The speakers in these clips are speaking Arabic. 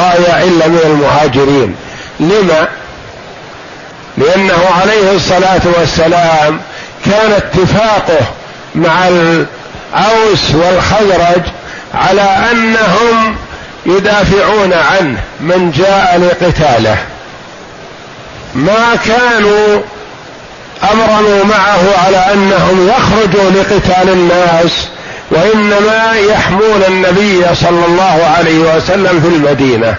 الرايه إلا من المهاجرين. لما؟ لأنه عليه الصلاة والسلام كان اتفاقه مع الأوس والخزرج على أنهم يدافعون عنه من جاء لقتاله. ما كانوا امروا معه على أنهم يخرجوا لقتال الناس وإنما يحمون النبي صلى الله عليه وسلم في المدينة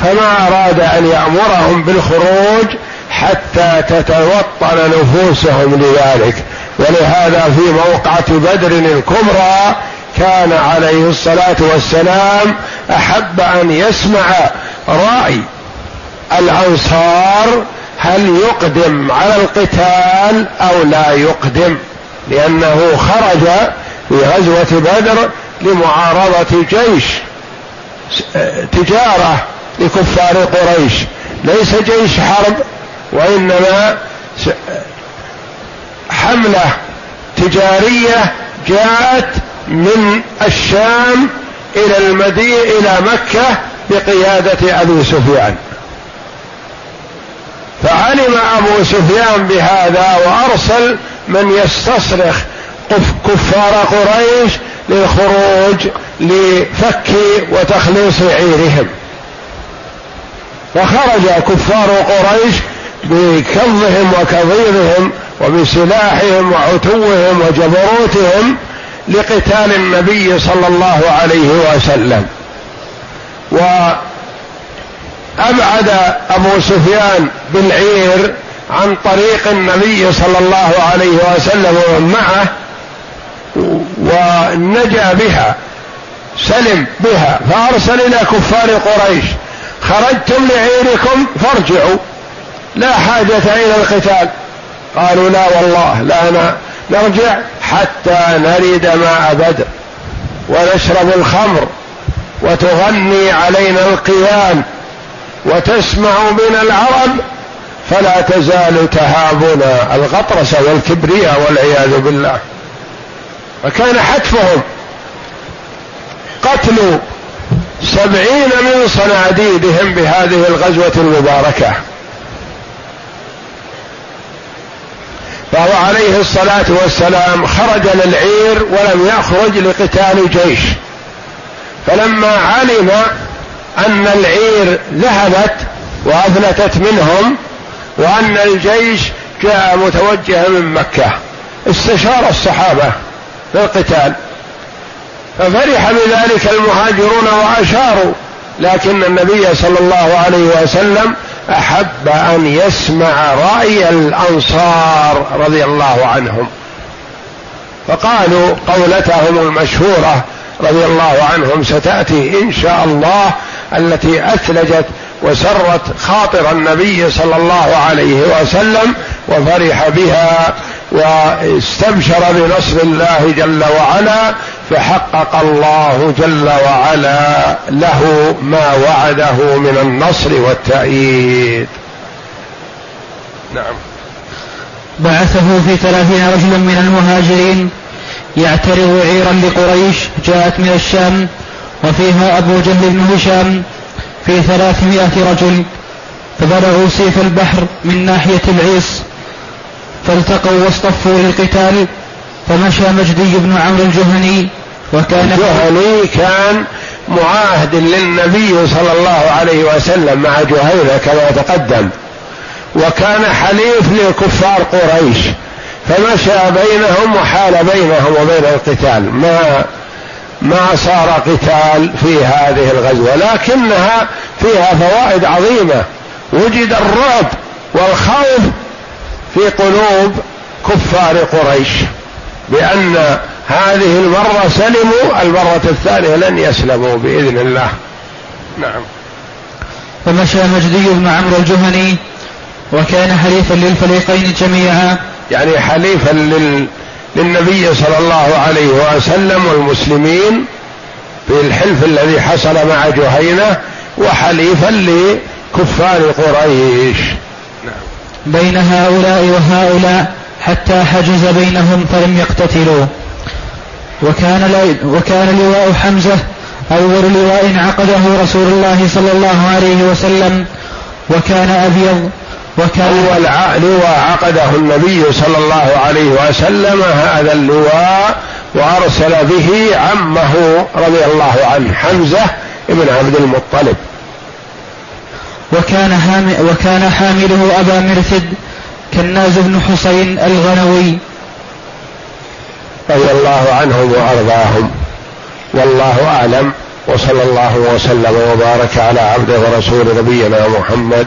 فما أراد أن يأمرهم بالخروج حتى تتوطن نفوسهم لذلك. ولهذا في موقعة بدر الكبرى كان عليه الصلاة والسلام أحب أن يسمع رأي الأنصار هل يقدم على القتال أو لا يقدم لأنه خرج في غزوة بدر لمعارضة جيش تجارة لكفار قريش. ليس جيش حرب وإنما حملة تجارية جاءت من الشام إلى المدينة إلى مكة بقيادة أبي سفيان. فعلم أبو سفيان بهذا وأرسل من يستصرخ كفار قريش للخروج لفك وتخليص عيرهم. فخرج كفار قريش بكظهم وكظيظهم وبسلاحهم وعتوهم وجبروتهم لقتال النبي صلى الله عليه وسلم. وأبعد أبو سفيان بالعير عن طريق النبي صلى الله عليه وسلم ومن معه ونجا بها سلم بها. فأرسل إلى كفار قريش خرجتم لعيركم فارجعوا. لا حاجة إلى القتال. قالوا لا والله لا نرجع حتى نرد ماء بدر ونشرب الخمر وتغني علينا القيام وتسمع من العرب. فلا تزال تهابنا الغطرسه والكبرياء والعياذ بالله. فكان حتفهم. قتل سبعين من صناديدهم بهذه الغزوة المباركة. فهو عليه الصلاة والسلام خرج للعير ولم يخرج لقتال جيش. فلما علم أن العير ذهبت وأفلتت منهم وأن الجيش جاء متوجها من مكة استشار الصحابة. في القتال ففرح بذلك المهاجرون وأشاروا لكن النبي صلى الله عليه وسلم أحب أن يسمع رأي الأنصار رضي الله عنهم. فقالوا قولتهم المشهورة رضي الله عنهم ستأتي إن شاء الله التي أثلجت وسرت خاطر النبي صلى الله عليه وسلم وفرح بها واستبشر بنصر الله جل وعلا فحقق الله جل وعلا له ما وعده من النصر والتأييد. نعم. بعثه في ثلاثين رجلا من المهاجرين يعترض عيرا لقريش جاءت من الشام وفيها أبو جهل بن هشام في ثلاثمائة رجل فبلغوا سيف البحر من ناحية العيص فالتقوا واصطفوا للقتال فمشى مجدي بن عمرو الجهني وكان الجهني كان معاهد للنبي صلى الله عليه وسلم مع جهينة كما تقدم وكان حليف لكفار قريش فمشى بينهم وحال بينهم وبين القتال. ما ما صار قتال في هذه الغزوة لكنها فيها فوائد عظيمة. وجد الرعب والخوف في قلوب كفار قريش بأن هذه المرة سلموا المرة الثانية لن يسلموا بإذن الله. نعم. فمشى مجدي بن عمرو الجهني وكان حليفا للفريقين جميعا. يعني حليفا لل... للنبي صلى الله عليه وسلم والمسلمين في الحلف الذي حصل مع جهينة وحليفا لكفار قريش نعم. بين هؤلاء وهؤلاء حتى حجز بينهم فلم يقتتلوا وكان وكان لواء حمزة أول لواء عقده رسول الله صلى الله عليه وسلم وكان أبيض وكان أول لواء عقده النبي صلى الله عليه وسلم هذا اللواء وأرسل به عمه رضي الله عنه حمزة بن عبد المطلب. وكان وكان حامله أبا مرثد كناز بن حسين الغنوي. رضي الله عنهم وأرضاهم. والله أعلم وصلى الله وسلم وبارك على عبده ورسول نبينا محمد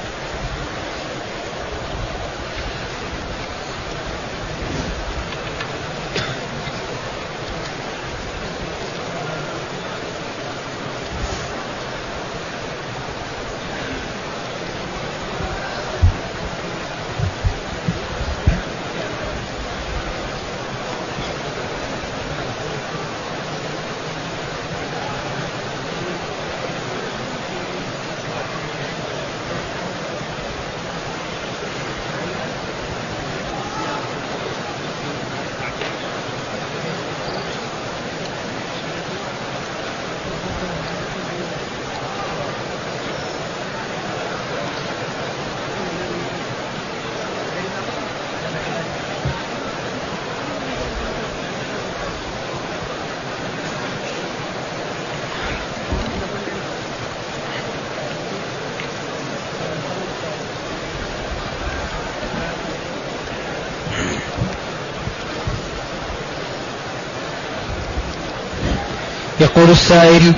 يقول السائل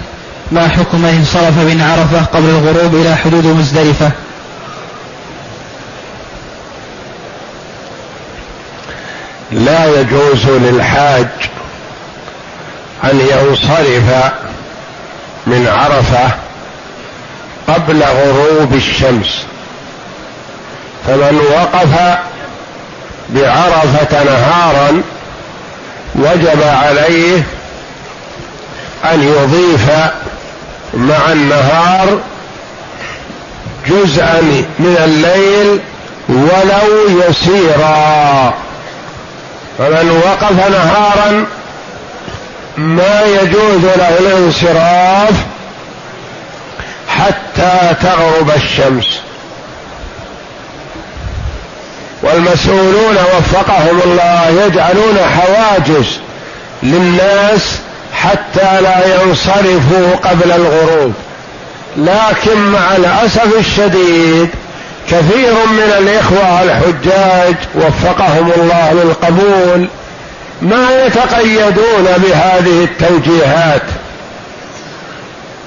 ما حكم من انصرف من عرفة قبل الغروب إلى حدود مزدلفة؟ لا يجوز للحاج أن ينصرف من عرفة قبل غروب الشمس فمن وقف بعرفة نهارا وجب عليه أن يضيف مع النهار جزءا من الليل ولو يسيرا. فمن وقف نهارا ما يجوز له الانصراف حتى تغرب الشمس. والمسؤولون وفقهم الله يجعلون حواجز للناس حتى لا ينصرفوا قبل الغروب. لكن مع الأسف الشديد كثير من الإخوة الحجاج وفقهم الله للقبول ما يتقيدون بهذه التوجيهات.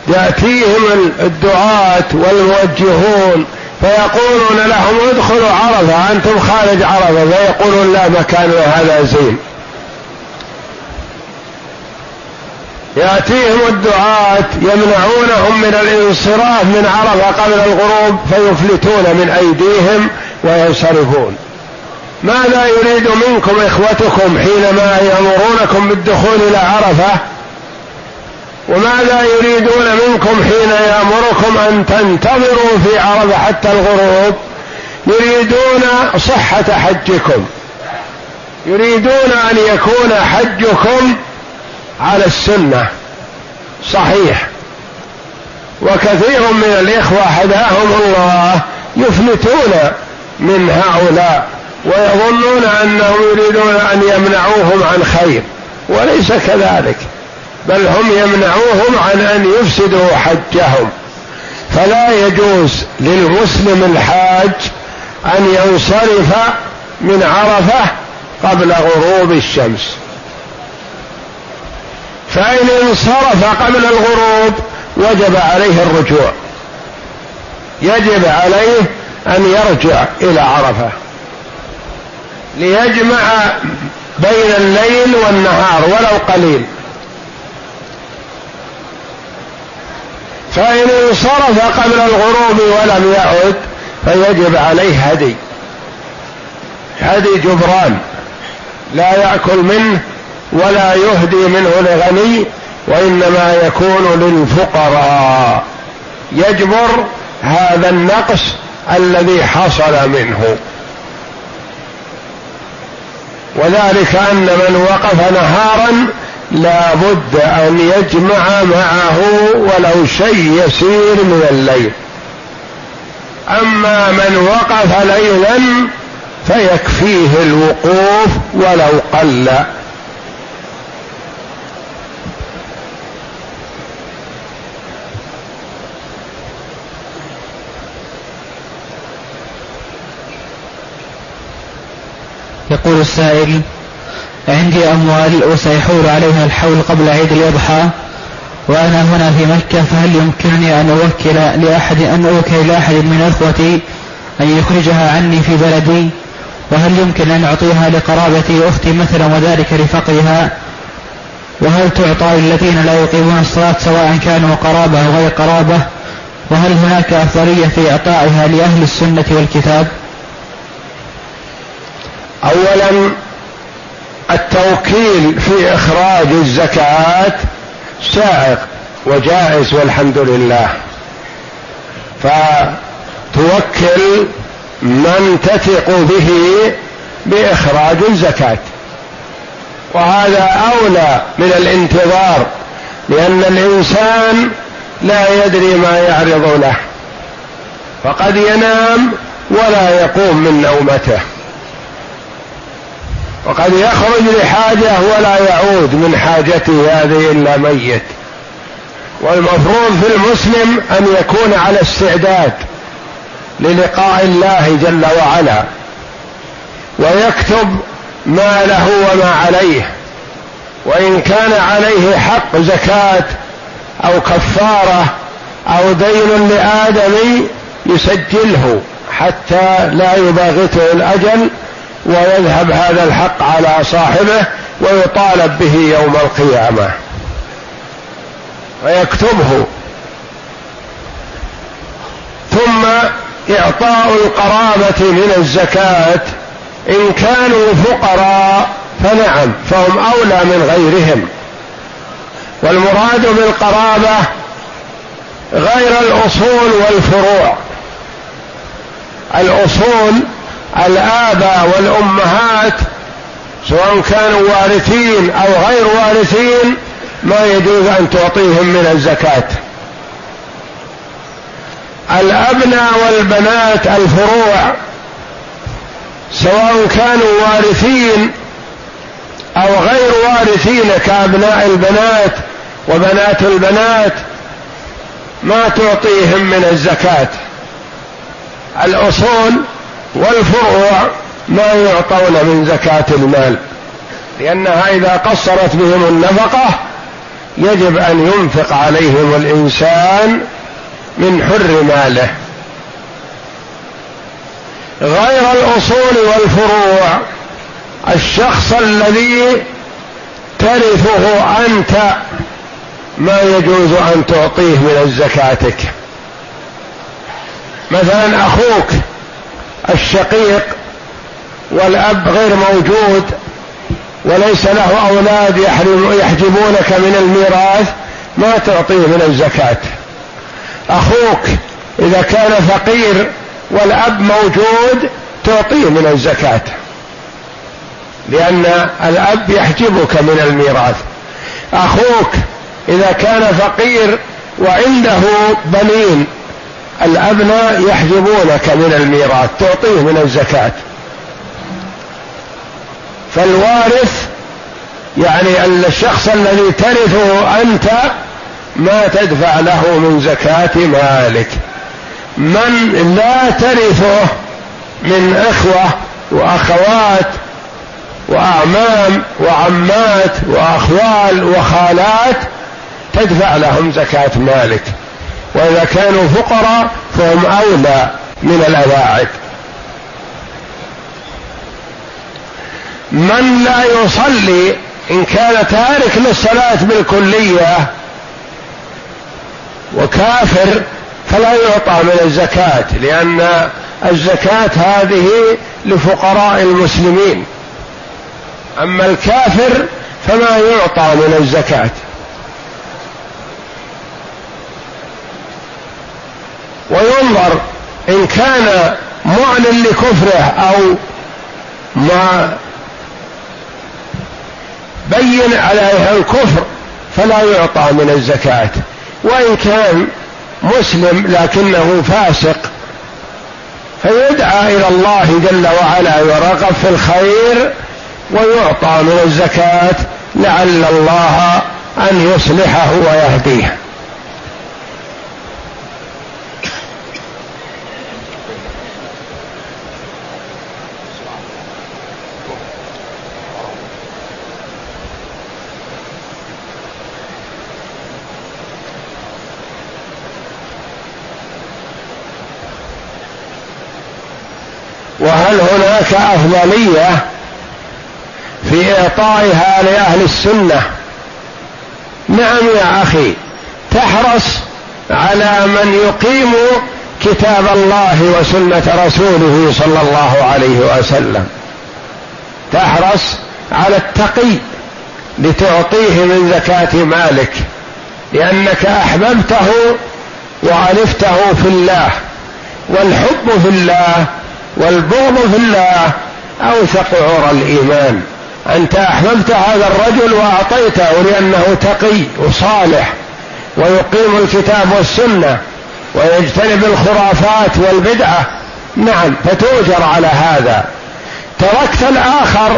يأتيهم الدعاة والموجهون فيقولون لهم ادخلوا عرفة أنتم خارج عرفة فيقولون لا مكاننا هذا زين. يأتيهم الدعاة يمنعونهم من الانصراف من عرفة قبل الغروب فيفلتون من أيديهم وينصرفون. ماذا يريد منكم إخوتكم حينما يأمرونكم بالدخول إلى عرفة؟ وماذا يريدون منكم حين يأمركم أن تنتظروا في عرفة حتى الغروب؟ يريدون صحة حجكم. يريدون أن يكون حجكم على السنة. صحيح. وكثير من الإخوة هداهم الله يفلتون من هؤلاء ويظنون أنهم يريدون أن يمنعوهم عن خير وليس كذلك بل هم يمنعوهم عن أن يفسدوا حجهم. فلا يجوز للمسلم الحاج أن ينصرف من عرفة قبل غروب الشمس. فإن انصرف قبل الغروب وجب عليه الرجوع. يجب عليه أن يرجع إلى عرفة. ليجمع بين الليل والنهار ولو قليل. فإن انصرف قبل الغروب ولم يعد فيجب عليه هدي. هدي جبران. لا يأكل منه ولا يهدي منه لغني وإنما يكون للفقراء. يجبر هذا النقص الذي حصل منه. وذلك أن من وقف نهارا لا بد أن يجمع معه ولو شيء يسير من الليل. أما من وقف ليلا فيكفيه الوقوف ولو قل. يقول السائل عندي أموال وسيحول عليها الحول قبل عيد الأضحى وأنا هنا في مكة فهل يمكنني أن أوكل لأحد أن أوكل لأحد من إخوتي أن يخرجها عني في بلدي؟ وهل يمكن أن أعطيها لقرابتي أختي مثلا وذلك لفقرها؟ وهل تعطى للذين لا يقيمون الصلاة سواء كانوا قرابة أو غير قرابة؟ وهل هناك أفضلية في إعطائها لأهل السنة والكتاب؟ اولا التوكيل في إخراج الزكاة سائق وجائز والحمد لله. فتوكل من تثق به بإخراج الزكاة. وهذا أولى من الانتظار لأن الإنسان لا يدري ما يعرض له فقد ينام ولا يقوم من نومته. وقد يخرج لحاجة ولا يعود من حاجته هذه إلا ميت. والمفروض في المسلم أن يكون على استعداد للقاء الله جل وعلا ويكتب ما له وما عليه وإن كان عليه حق زكاة أو كفارة أو دين لآدم يسجله حتى لا يباغته الأجل ويذهب هذا الحق على صاحبه ويطالب به يوم القيامة. ويكتبه ثم إعطاء القرابة من الزكاة. إن كانوا فقراء فنعم فهم أولى من غيرهم. والمراد بالقرابة غير الأصول والفروع. الأصول الآباء والأمهات سواء كانوا وارثين أو غير وارثين ما يجوز أن تعطيهم من الزكاة. الأبناء والبنات الفروع سواء كانوا وارثين أو غير وارثين كأبناء البنات وبنات البنات ما تعطيهم من الزكاة. الأصول والفروع ما يعطون من زكاة المال لأنها إذا قصرت بهم النفقة يجب أن ينفق عليهم الإنسان من حر ماله. غير الأصول والفروع الشخص الذي ترثه أنت ما يجوز أن تعطيه من زكاتك مثلا أخوك الشقيق والأب غير موجود وليس له أولاد يحجبونك من الميراث ما تعطيه من الزكاة. أخوك إذا كان فقير والأب موجود تعطيه من الزكاة. لأن الأب يحجبك من الميراث. أخوك إذا كان فقير وعنده بنين الأبناء يحجبونك من الميراث تعطيه من الزكاة. فالوارث يعني الشخص الذي ترثه أنت ما تدفع له من زكاة مالك. من لا ترثه من إخوة وأخوات وأعمام وعمات وأخوال وخالات تدفع لهم زكاة مالك. وإذا كانوا فقراء فهم أولى من الاواعد من لا يصلي إن كان تارك للصلاة بالكلية وكافر فلا يعطى من الزكاة لأن الزكاة هذه لفقراء المسلمين. أما الكافر فما يعطى من الزكاة. وينظر إن كان معلن لكفره أو ما بين عليه الكفر فلا يعطى من الزكاة. وإن كان مسلم لكنه فاسق فيدعى إلى الله جل وعلا يرغب في الخير ويعطى من الزكاة لعل الله أن يصلحه ويهديه. وهل هناك أفضلية في إعطائها لأهل السنة؟ نعم يا أخي تحرص على من يقيم كتاب الله وسنة رسوله صلى الله عليه وسلم. تحرص على التقي لتعطيه من زكاة مالك لأنك أحببته وعرفته في الله والحب في الله والبغض في الله. أوثق عرى الإيمان. أنت أحببت هذا الرجل وأعطيته لأنه تقي وصالح ويقيم الكتاب والسنة ويجتنب الخرافات والبدعة. نعم فتؤجر على هذا. تركت الآخر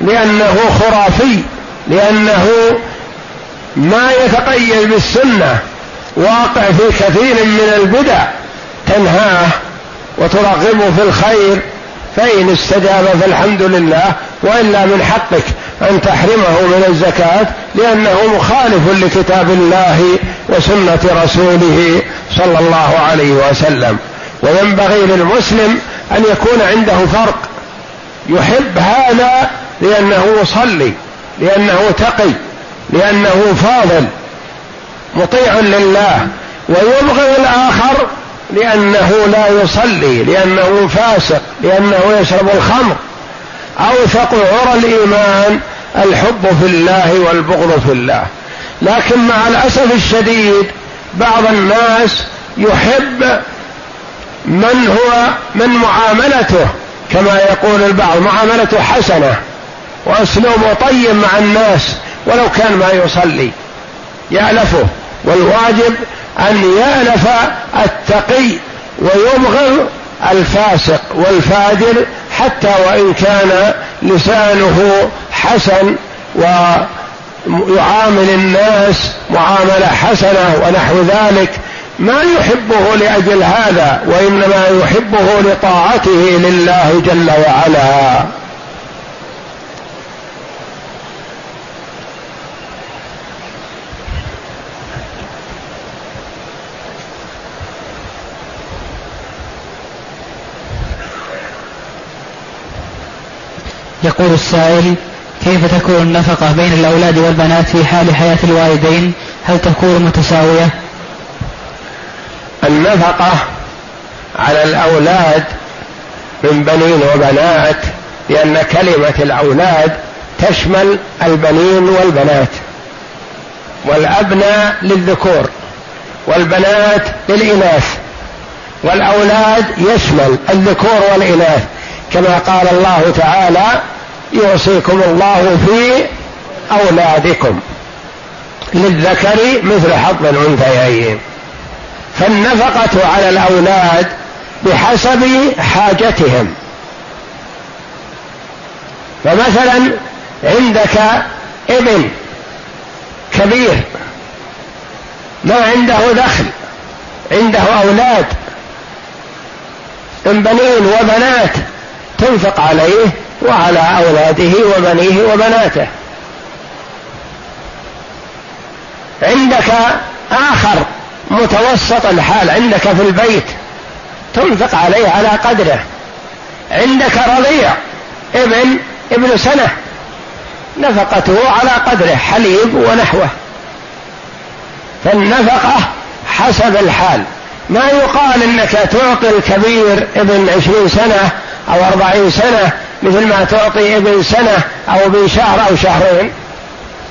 لأنه خرافي لأنه ما يتقيد بالسنة. واقع في كثير من البدع. تنهاه. وترغبه في الخير فإن استجاب فالحمد لله وإلا من حقك أن تحرمه من الزكاة لأنه مخالف لكتاب الله وسنة رسوله صلى الله عليه وسلم. وينبغي للمسلم أن يكون عنده فرق. يحب هذا لأنه يصلي لأنه تقي لأنه فاضل مطيع لله. ويبغض الآخر لأنه لا يصلي لأنه فاسق لأنه يشرب الخمر. أوثق عرى الإيمان الحب في الله والبغض في الله. لكن مع الأسف الشديد بعض الناس يحب من هو من معاملته كما يقول البعض معاملته حسنة وأسلوبه طيب مع الناس ولو كان ما يصلي يألفه. والواجب أن يألف التقي ويبغض الفاسق والفاجر حتى وإن كان لسانه حسن ويعامل الناس معاملة حسنة ونحو ذلك ما يحبه لأجل هذا وإنما يحبه لطاعته لله جل وعلا. يقول السائل كيف تكون النفقة بين الأولاد والبنات في حال حياة الوالدين؟ هل تكون متساوية؟ النفقة على الأولاد من بنين وبنات لأن كلمة الأولاد تشمل البنين والبنات والأبناء للذكور والبنات للإناث والأولاد يشمل الذكور والإناث كما قال الله تعالى يوصيكم الله في أولادكم للذكر مثل حظ الأنثيين. فالنفقة على الأولاد بحسب حاجتهم. فمثلا عندك ابن كبير ما عنده دخل عنده أولاد من بنين وبنات تنفق عليه وعلى أولاده وبنيه وبناته. عندك آخر متوسط الحال عندك في البيت تنفق عليه على قدره. عندك رضيع ابن ابن سنة نفقته على قدره حليب ونحوه. فالنفقة حسب الحال. ما يقال إنك تعطي الكبير ابن عشرين سنة أو أربعين سنة مثل ما تعطي ابن سنة أو ابن شهر أو شهرين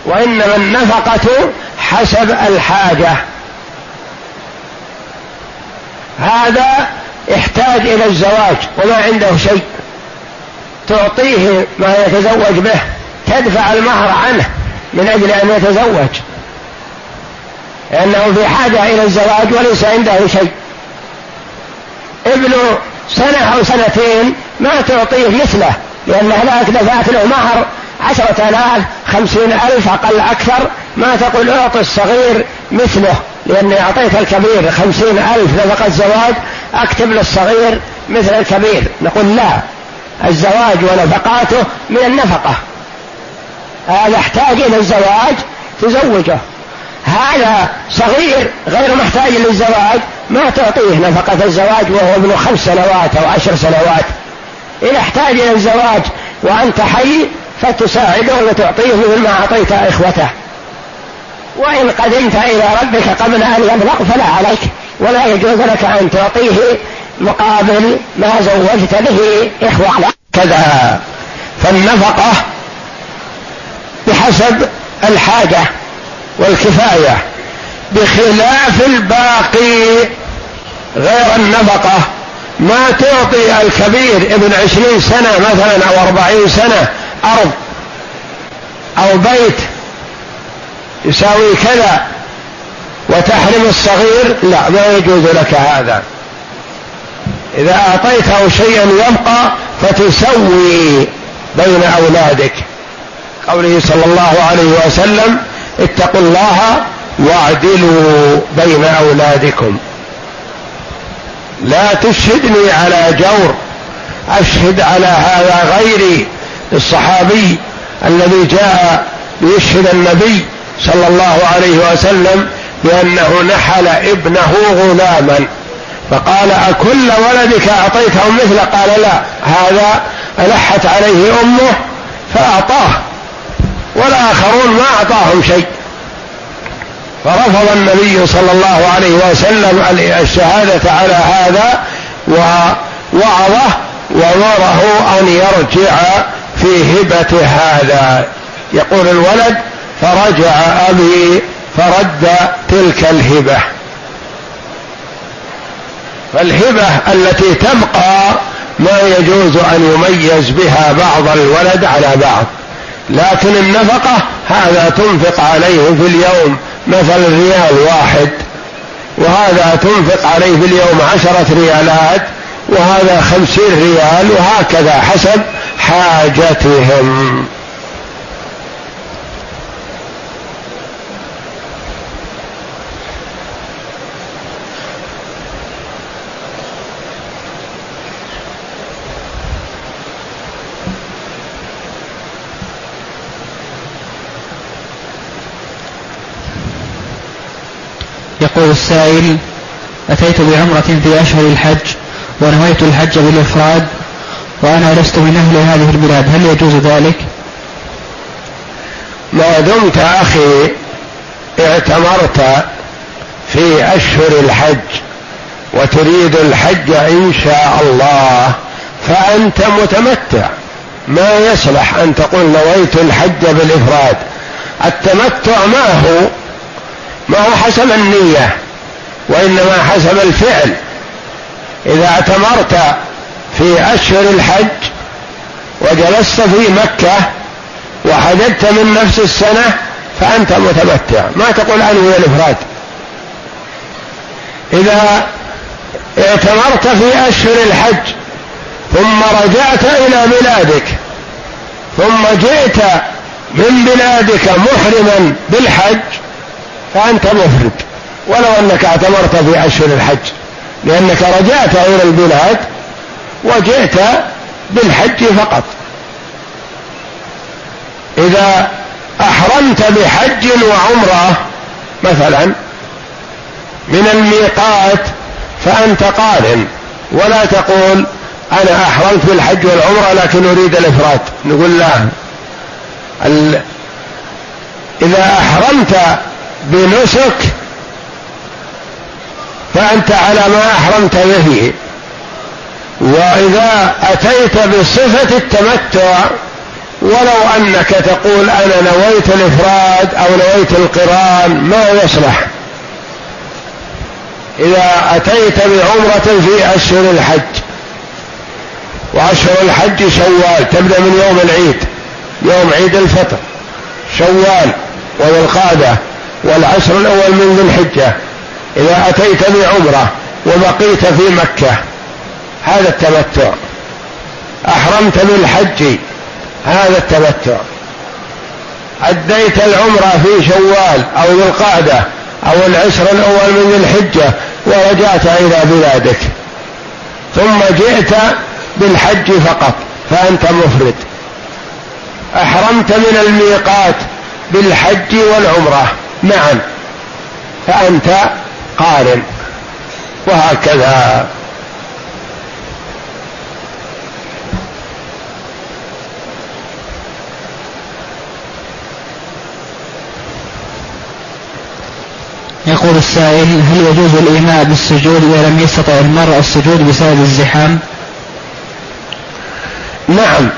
وإنما النفقة حسب الحاجة. هذا يحتاج إلى الزواج وما عنده شيء. تعطيه ما يتزوج به تدفع المهر عنه من أجل أن يتزوج. لأنه في حاجة إلى الزواج وليس عنده شيء. ابن سنة أو سنتين ما تعطيه مثله لأن هناك دفعت له مهر عشرة آلاف خمسين ألف أقل أكثر. ما تقول أعطي الصغير مثله لأني أعطيت الكبير خمسين ألف نفقة زواج أكتب للصغير مثل الكبير. نقول لا الزواج ونفقاته من النفقة. هذا يحتاج إلى الزواج تزوجه. هذا صغير غير محتاج للزواج ما تعطيه نفقة الزواج وهو ابن خمس سنوات أو عشر سنوات. إن أحتاج إلى الزواج وأنت حي فتساعده وتعطيه مثل ما أعطيت إخوته. وإن قدمت إلى ربك قبل أن يبلغ فلا عليك ولا يجوز لك أن تعطيه مقابل ما زوجت به إخوانك كذا. فالنفقة بحسب الحاجة والكفاية بخلاف الباقي غير النفقة. ما تعطي الكبير ابن عشرين سنة مثلا أو أربعين سنة أرض أو بيت يساوي كذا وتحرم الصغير؟ لا ما يجوز لك هذا. إذا أعطيته شيئا يبقى فتسوي بين أولادك. قوله صلى الله عليه وسلم اتقوا الله واعدلوا بين أولادكم. لا تشهدني على جور أشهد على هذا غيري الصحابي الذي جاء ليشهد النبي صلى الله عليه وسلم بأنه نحل ابنه غلاما. فقال أكل ولدك أعطيته مثله؟ قال لا هذا ألحت عليه أمه فأعطاه والآخرون ما أعطاهم شيء. فرفض النبي صلى الله عليه وسلم الشهادة على هذا ووعظه ومره أن يرجع في هبة هذا. يقول الولد فرجع أبي فرد تلك الهبة. فالهبة التي تبقى ما يجوز أن يميز بها بعض الولد على بعض لكن النفقة هذا تنفق عليه في اليوم. مثلا ريال واحد وهذا تنفق عليه في اليوم عشرة ريالات وهذا خمسين ريال وهكذا حسب حاجتهم. يقول السائل أتيت بعمرة في أشهر الحج ونويت الحج بالإفراد وأنا لست من أهل هذه البلاد هل يجوز ذلك؟ ما دمت أخي اعتمرت في أشهر الحج وتريد الحج إن شاء الله فأنت متمتع. ما يصلح أن تقول نويت الحج بالإفراد؟ التمتع ما هو؟ ما هو حسب النية وإنما حسب الفعل. إذا اعتمرت في أشهر الحج وجلست في مكة وحججت من نفس السنة فأنت متمتع. ما تقول أنوي الإفراد. إذا اعتمرت في أشهر الحج ثم رجعت إلى بلادك ثم جئت من بلادك محرما بالحج فأنت مفرد. ولو أنك اعتمرت في أشهر الحج لأنك رجعت إلى البلاد وجئت بالحج فقط. إذا أحرمت بحج وعمرة مثلا من الميقات فأنت قارن. ولا تقول أنا أحرمت بالحج والعمرة لكن أريد الإفراد. نقول لا. إذا أحرمت بنسك فأنت على ما أحرمت به. وإذا أتيت بصفة التمتع ولو أنك تقول أنا نويت الإفراد أو نويت القرآن ما يصلح. إذا أتيت بعمرة في أشهر الحج وأشهر الحج شوال تبدأ من يوم العيد يوم عيد الفطر شوال وذي القعدة. والعشر الأول من ذي الحجة. إذا أتيت بعمرة وبقيت في مكة. هذا التمتع. أحرمت بالحج. هذا التمتع. أديت العمرة في شوال أو ذي القعدة أو العشر الأول من ذي الحجة ورجعت إلى بلادك. ثم جئت بالحج فقط فأنت مفرد. أحرمت من الميقات بالحج والعمرة. معا فأنت قارن. وهكذا. يقول السائل هل يجوز الإيماء بالسجود إذا لم يستطع المرء السجود بسبب الزحام؟ نعم.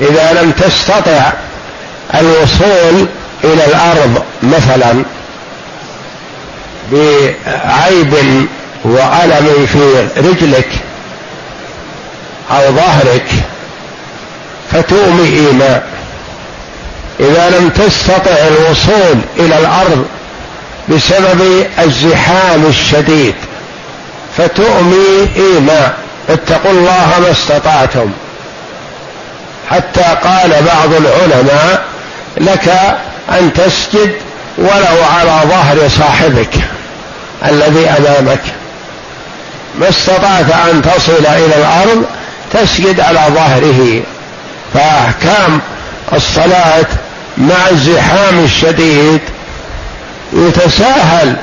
إذا لم تستطع الوصول إلى الأرض مثلا بعيب وألم في رجلك أو ظهرك فتؤمي إيماء إذا لم تستطع الوصول إلى الأرض بسبب الزحام الشديد فتؤمي إيماء اتقوا الله ما استطعتم. حتى قال بعض العلماء لك أن تسجد ولو على ظهر صاحبك الذي أمامك. ما استطعت أن تصل إلى الأرض تسجد على ظهره. فأحكام الصلاة مع الزحام الشديد يتساهل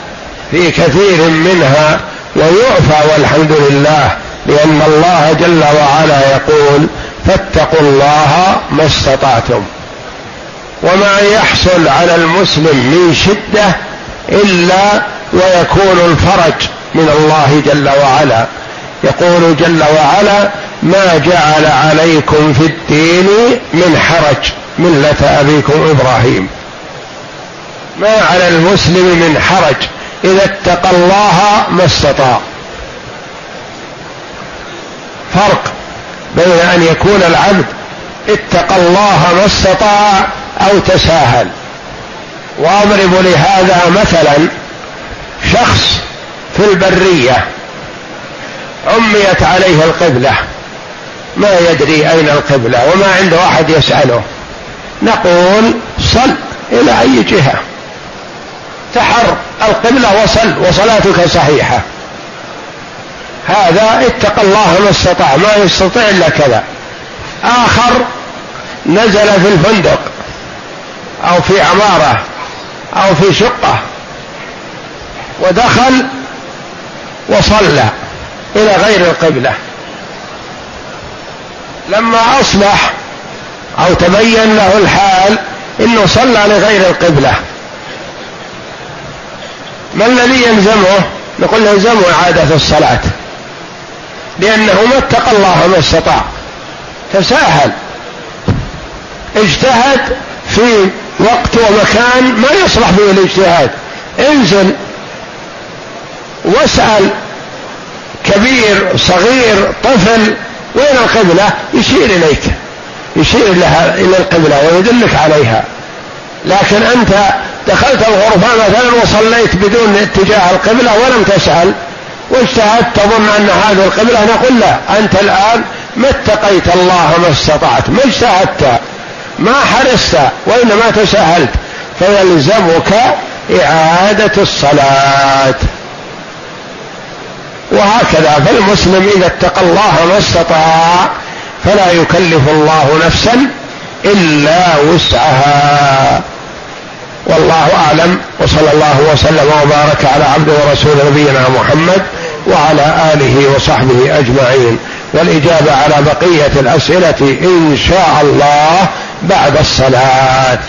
في كثير منها ويعفى والحمد لله لأن الله جل وعلا يقول فاتقوا الله ما استطعتم. وما يحصل على المسلم من شدة إلا ويكون الفرج من الله جل وعلا. يقول جل وعلا ما جعل عليكم في الدين من حرج ملة أبيكم إبراهيم. ما على المسلم من حرج إذا اتقى الله ما استطاع. فرق بين أن يكون العبد اتقى الله ما استطاع أو تساهل. وأضرب لهذا مثلا شخص في البرية عميت عليه القبلة. ما يدري أين القبلة وما عنده أحد يسأله. نقول صل إلى أي جهة. تحر القبلة وصل وصلاتك صحيحة. هذا اتقى الله ما استطاع ما يستطيع إلا كذا. آخر نزل في الفندق. أو في عماره أو في شقة ودخل وصلى إلى غير القبلة. لما أصبح أو تبين له الحال إنه صلى لغير القبلة. ما الذي يلزمه؟ نقول يلزمه إعادة الصلاة. لأنه ما اتقى الله ما استطاع. تساهل. اجتهد في وقت ومكان ما يصلح فيه الاجتهاد. انزل واسأل كبير صغير طفل وين القبلة؟ يشير إليك. يشير لها إلى القبلة ويدلك عليها. لكن أنت دخلت الغرفة مثلا وصليت بدون اتجاه القبلة ولم تسأل واجتهدت تظن أن هذه القبلة نقول لا أنت الآن ما اتقيت الله ما استطعت ما اجتهدت. ما حرصت وإنما تساهلت فيلزمك إعادة الصلاة. وهكذا فالمسلم إذا اتقى الله ما استطاع فلا يكلف الله نفسا إلا وسعها. والله أعلم وصلى الله وسلم وبارك على عبده ورسول نبينا محمد وعلى آله وصحبه أجمعين. والإجابة على بقية الأسئلة إن شاء الله بعد الصلاة.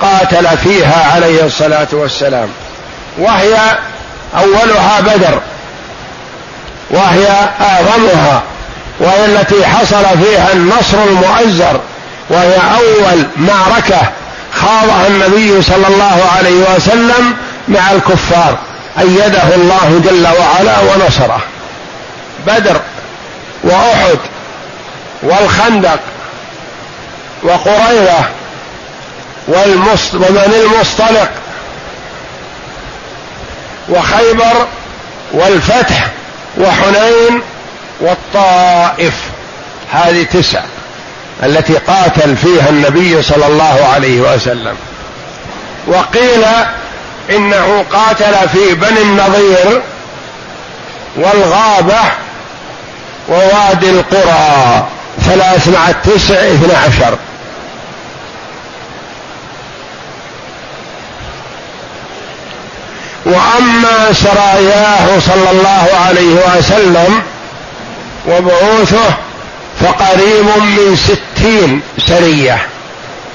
قاتل فيها عليه الصلاة والسلام. وهي أولها بدر. وهي أعظمها. وهي التي حصل فيها النصر المؤزر. وهي أول معركة خاضها النبي صلى الله عليه وسلم مع الكفار. أيده الله جل وعلا ونصره. بدر وأحد والخندق وقريظة ومن المصطلق وخيبر والفتح وحنين والطائف. هذه تسع التي قاتل فيها النبي صلى الله عليه وسلم. وقيل إنه قاتل في بني النضير والغابة ووادي القرى ثلاث مع التسع اثنى عشر. وأما سراياه صلى الله عليه وسلم وبعوثه فقريب من ستين سريه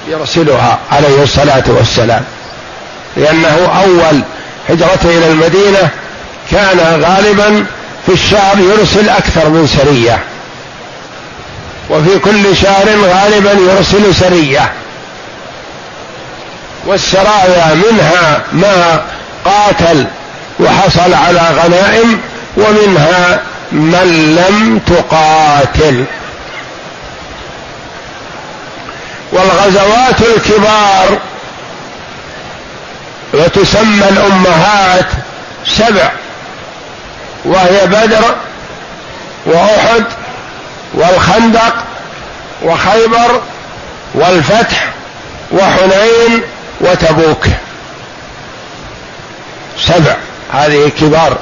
يرسلها عليه الصلاة والسلام. لأنه أول هجرته إلى المدينة كان غالبا في الشهر يرسل أكثر من سرية. وفي كل شهر غالبا يرسل سرية. والسرايا منها ما قاتل وحصل على غنائم ومنها من لم تقاتل. والغزوات الكبار وتسمى الأمهات سبع وهي بدر وأحد والخندق وخيبر والفتح وحنين وتبوك. سبع. هذه كبار.